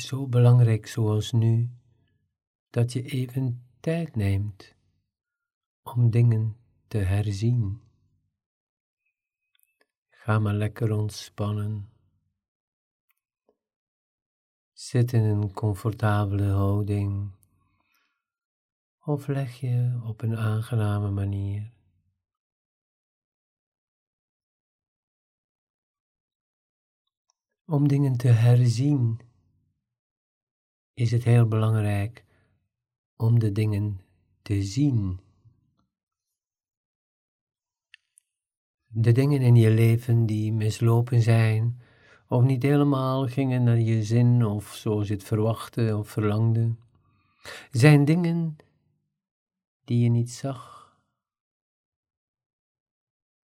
Zo belangrijk zoals nu dat je even tijd neemt om dingen te herzien. Ga maar lekker ontspannen. Zit in een comfortabele houding of leg je op een aangename manier. Om dingen te herzien is het heel belangrijk om de dingen te zien. De dingen in je leven die mislopen zijn, of niet helemaal gingen naar je zin of zoals je het verwachtte of verlangde, zijn dingen die je niet zag.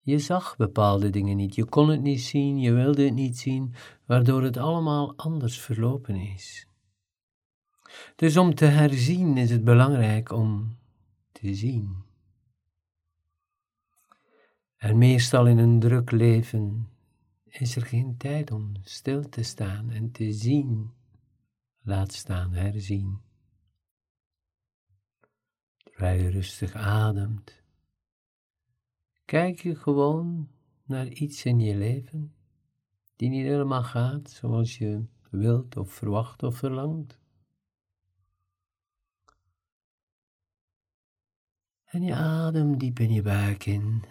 Je zag bepaalde dingen niet, je kon het niet zien, je wilde het niet zien, waardoor het allemaal anders verlopen is. Dus om te herzien is het belangrijk om te zien. En meestal in een druk leven is er geen tijd om stil te staan en te zien, laat staan herzien. Terwijl je rustig ademt, kijk je gewoon naar iets in je leven die niet helemaal gaat zoals je wilt of verwacht of verlangt. En je adem diep in je buik in.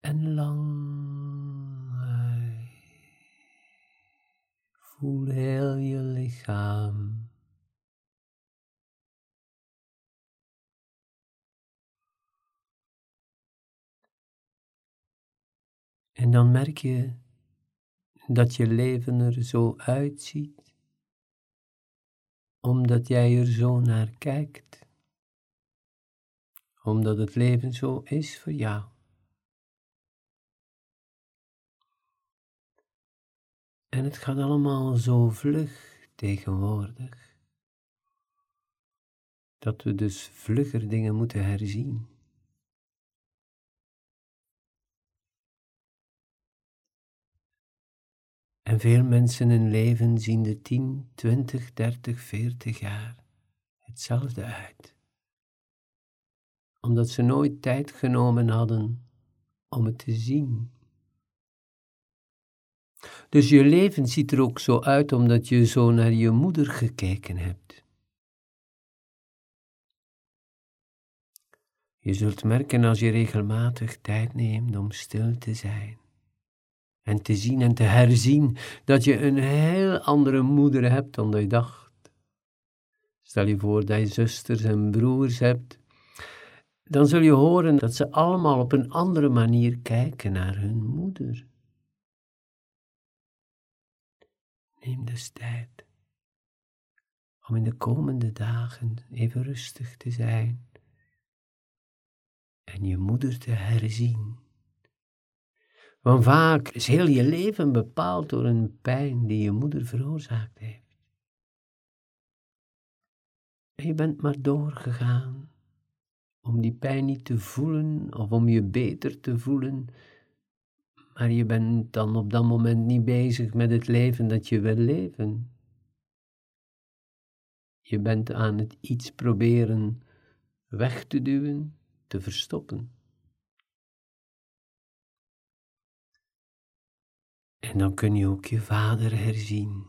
En lang. Voel heel je lichaam. En dan merk je dat je leven er zo uitziet omdat jij er zo naar kijkt, omdat het leven zo is voor jou. En het gaat allemaal zo vlug tegenwoordig, dat we dus vlugger dingen moeten herzien. En veel mensen in leven zien de 10, 20, 30, 40 jaar hetzelfde uit. Omdat ze nooit tijd genomen hadden om het te zien. Dus je leven ziet er ook zo uit omdat je zo naar je moeder gekeken hebt. Je zult merken als je regelmatig tijd neemt om stil te zijn en te zien en te herzien dat je een heel andere moeder hebt dan dat je dacht. Stel je voor dat je zusters en broers hebt, dan zul je horen dat ze allemaal op een andere manier kijken naar hun moeder. Neem dus tijd om in de komende dagen even rustig te zijn en je moeder te herzien. Want vaak is heel je leven bepaald door een pijn die je moeder veroorzaakt heeft. En je bent maar doorgegaan om die pijn niet te voelen of om je beter te voelen, maar je bent dan op dat moment niet bezig met het leven dat je wil leven. Je bent aan het iets proberen weg te duwen, te verstoppen. En dan kun je ook je vader herzien.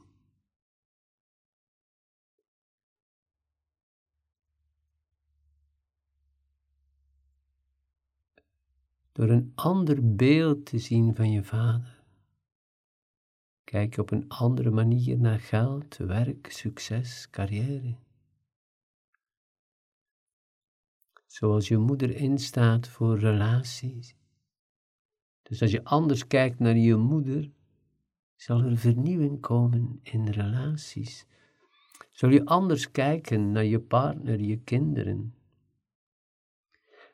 Door een ander beeld te zien van je vader. Kijk op een andere manier naar geld, werk, succes, carrière. Zoals je moeder instaat voor relaties. Dus als je anders kijkt naar je moeder, zal er vernieuwing komen in relaties. Zul je anders kijken naar je partner, je kinderen.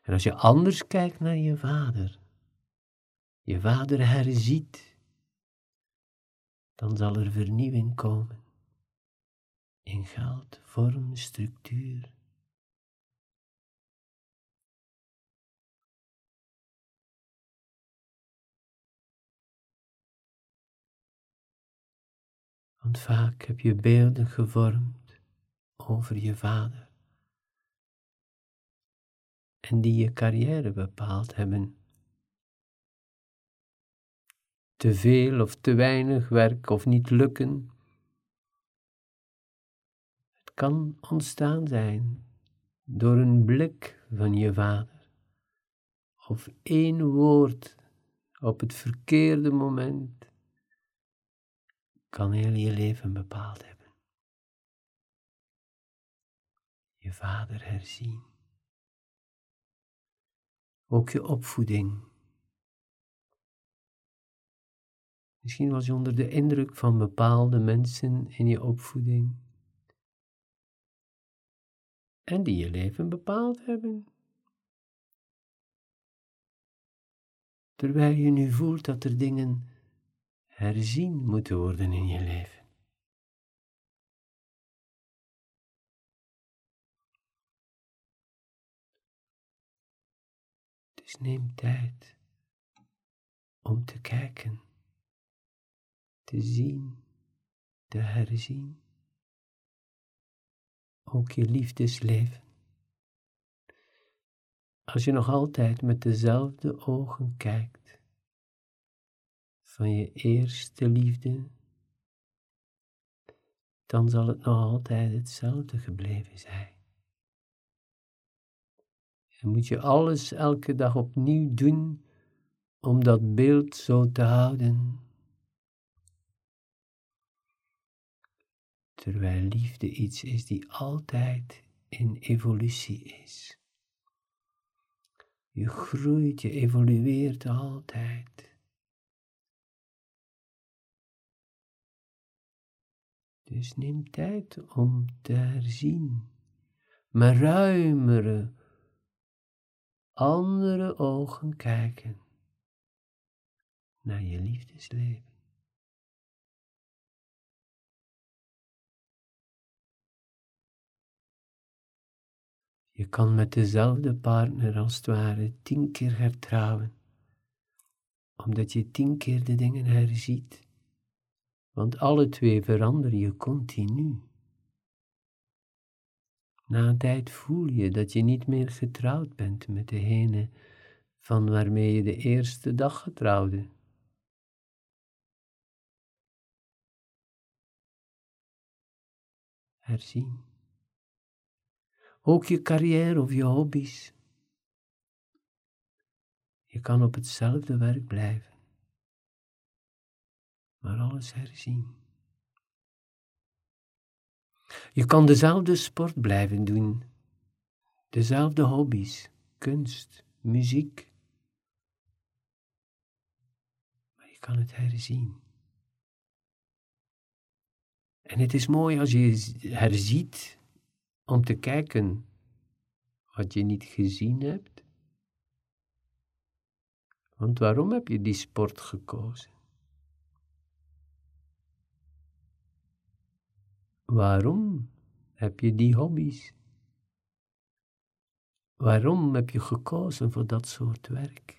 En als je anders kijkt naar je vader, je vader herziet, dan zal er vernieuwing komen in geld, vorm, structuur. Want vaak heb je beelden gevormd over je vader. En die je carrière bepaald hebben. Te veel of te weinig werk of niet lukken. Het kan ontstaan zijn door een blik van je vader. Of één woord op het verkeerde moment kan heel je leven bepaald hebben. Je vader herzien. Ook je opvoeding. Misschien was je onder de indruk van bepaalde mensen in je opvoeding. En die je leven bepaald hebben. Terwijl je nu voelt dat er dingen herzien moeten worden in je leven. Dus neem tijd om te kijken, te zien, te herzien. Ook je liefdesleven. Als je nog altijd met dezelfde ogen kijkt, van je eerste liefde, dan zal het nog altijd hetzelfde gebleven zijn. En moet je alles elke dag opnieuw doen om dat beeld zo te houden. Terwijl liefde iets is die altijd in evolutie is. Je groeit, je evolueert altijd. Dus neem tijd om te herzien, met ruimere, andere ogen kijken naar je liefdesleven. Je kan met dezelfde partner als het ware tien keer hertrouwen, omdat je tien keer de dingen herziet want alle twee verander je continu. Na een tijd voel je dat je niet meer getrouwd bent met degene van waarmee je de eerste dag getrouwde. Herzien. Ook je carrière of je hobby's. Je kan op hetzelfde werk blijven maar alles herzien. Je kan dezelfde sport blijven doen, dezelfde hobby's, kunst, muziek. Maar je kan het herzien. En het is mooi als je herziet om te kijken wat je niet gezien hebt. Want waarom heb je die sport gekozen? Waarom heb je die hobby's? Waarom heb je gekozen voor dat soort werk?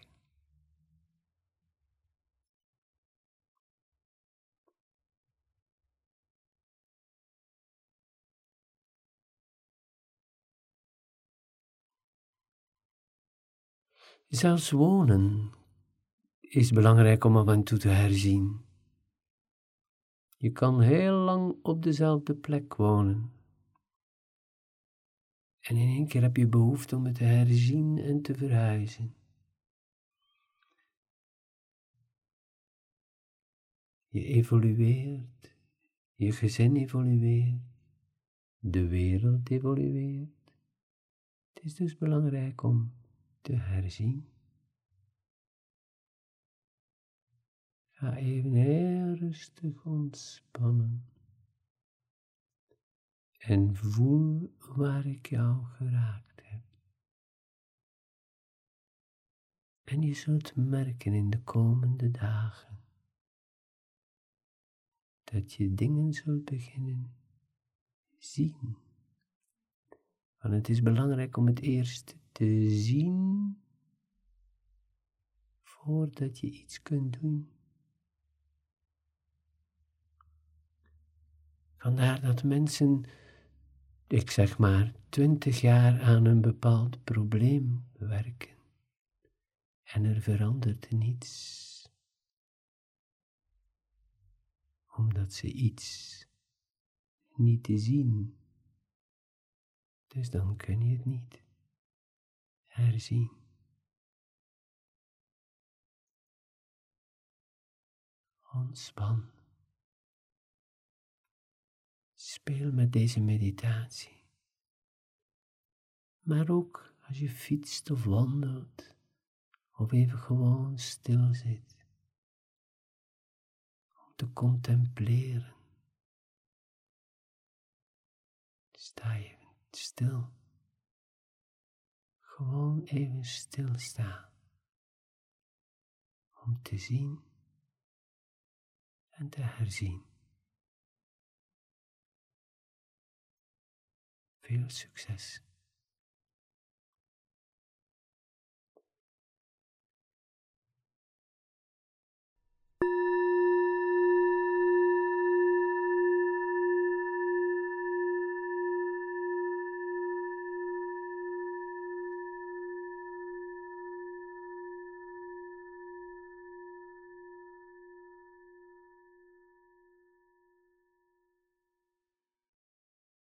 Zelfs wonen is belangrijk om af en toe te herzien. Je kan heel lang op dezelfde plek wonen. En in één keer heb je behoefte om het te herzien en te verhuizen. Je evolueert, je gezin evolueert, de wereld evolueert. Het is dus belangrijk om te herzien. Ga even heel rustig ontspannen. En voel waar ik jou geraakt heb. En je zult merken in de komende dagen dat je dingen zult beginnen zien. Want het is belangrijk om het eerst te zien voordat je iets kunt doen. Vandaar dat mensen, ik zeg maar, twintig jaar aan een bepaald probleem werken en er verandert niets. Omdat ze iets niet te zien. Dus dan kun je het niet herzien. Ontspan. Speel met deze meditatie. Maar ook als je fietst of wandelt, of even gewoon stil zit, om te contempleren. Sta je stil. Gewoon even stilstaan. Om te zien en te herzien. Veel succes.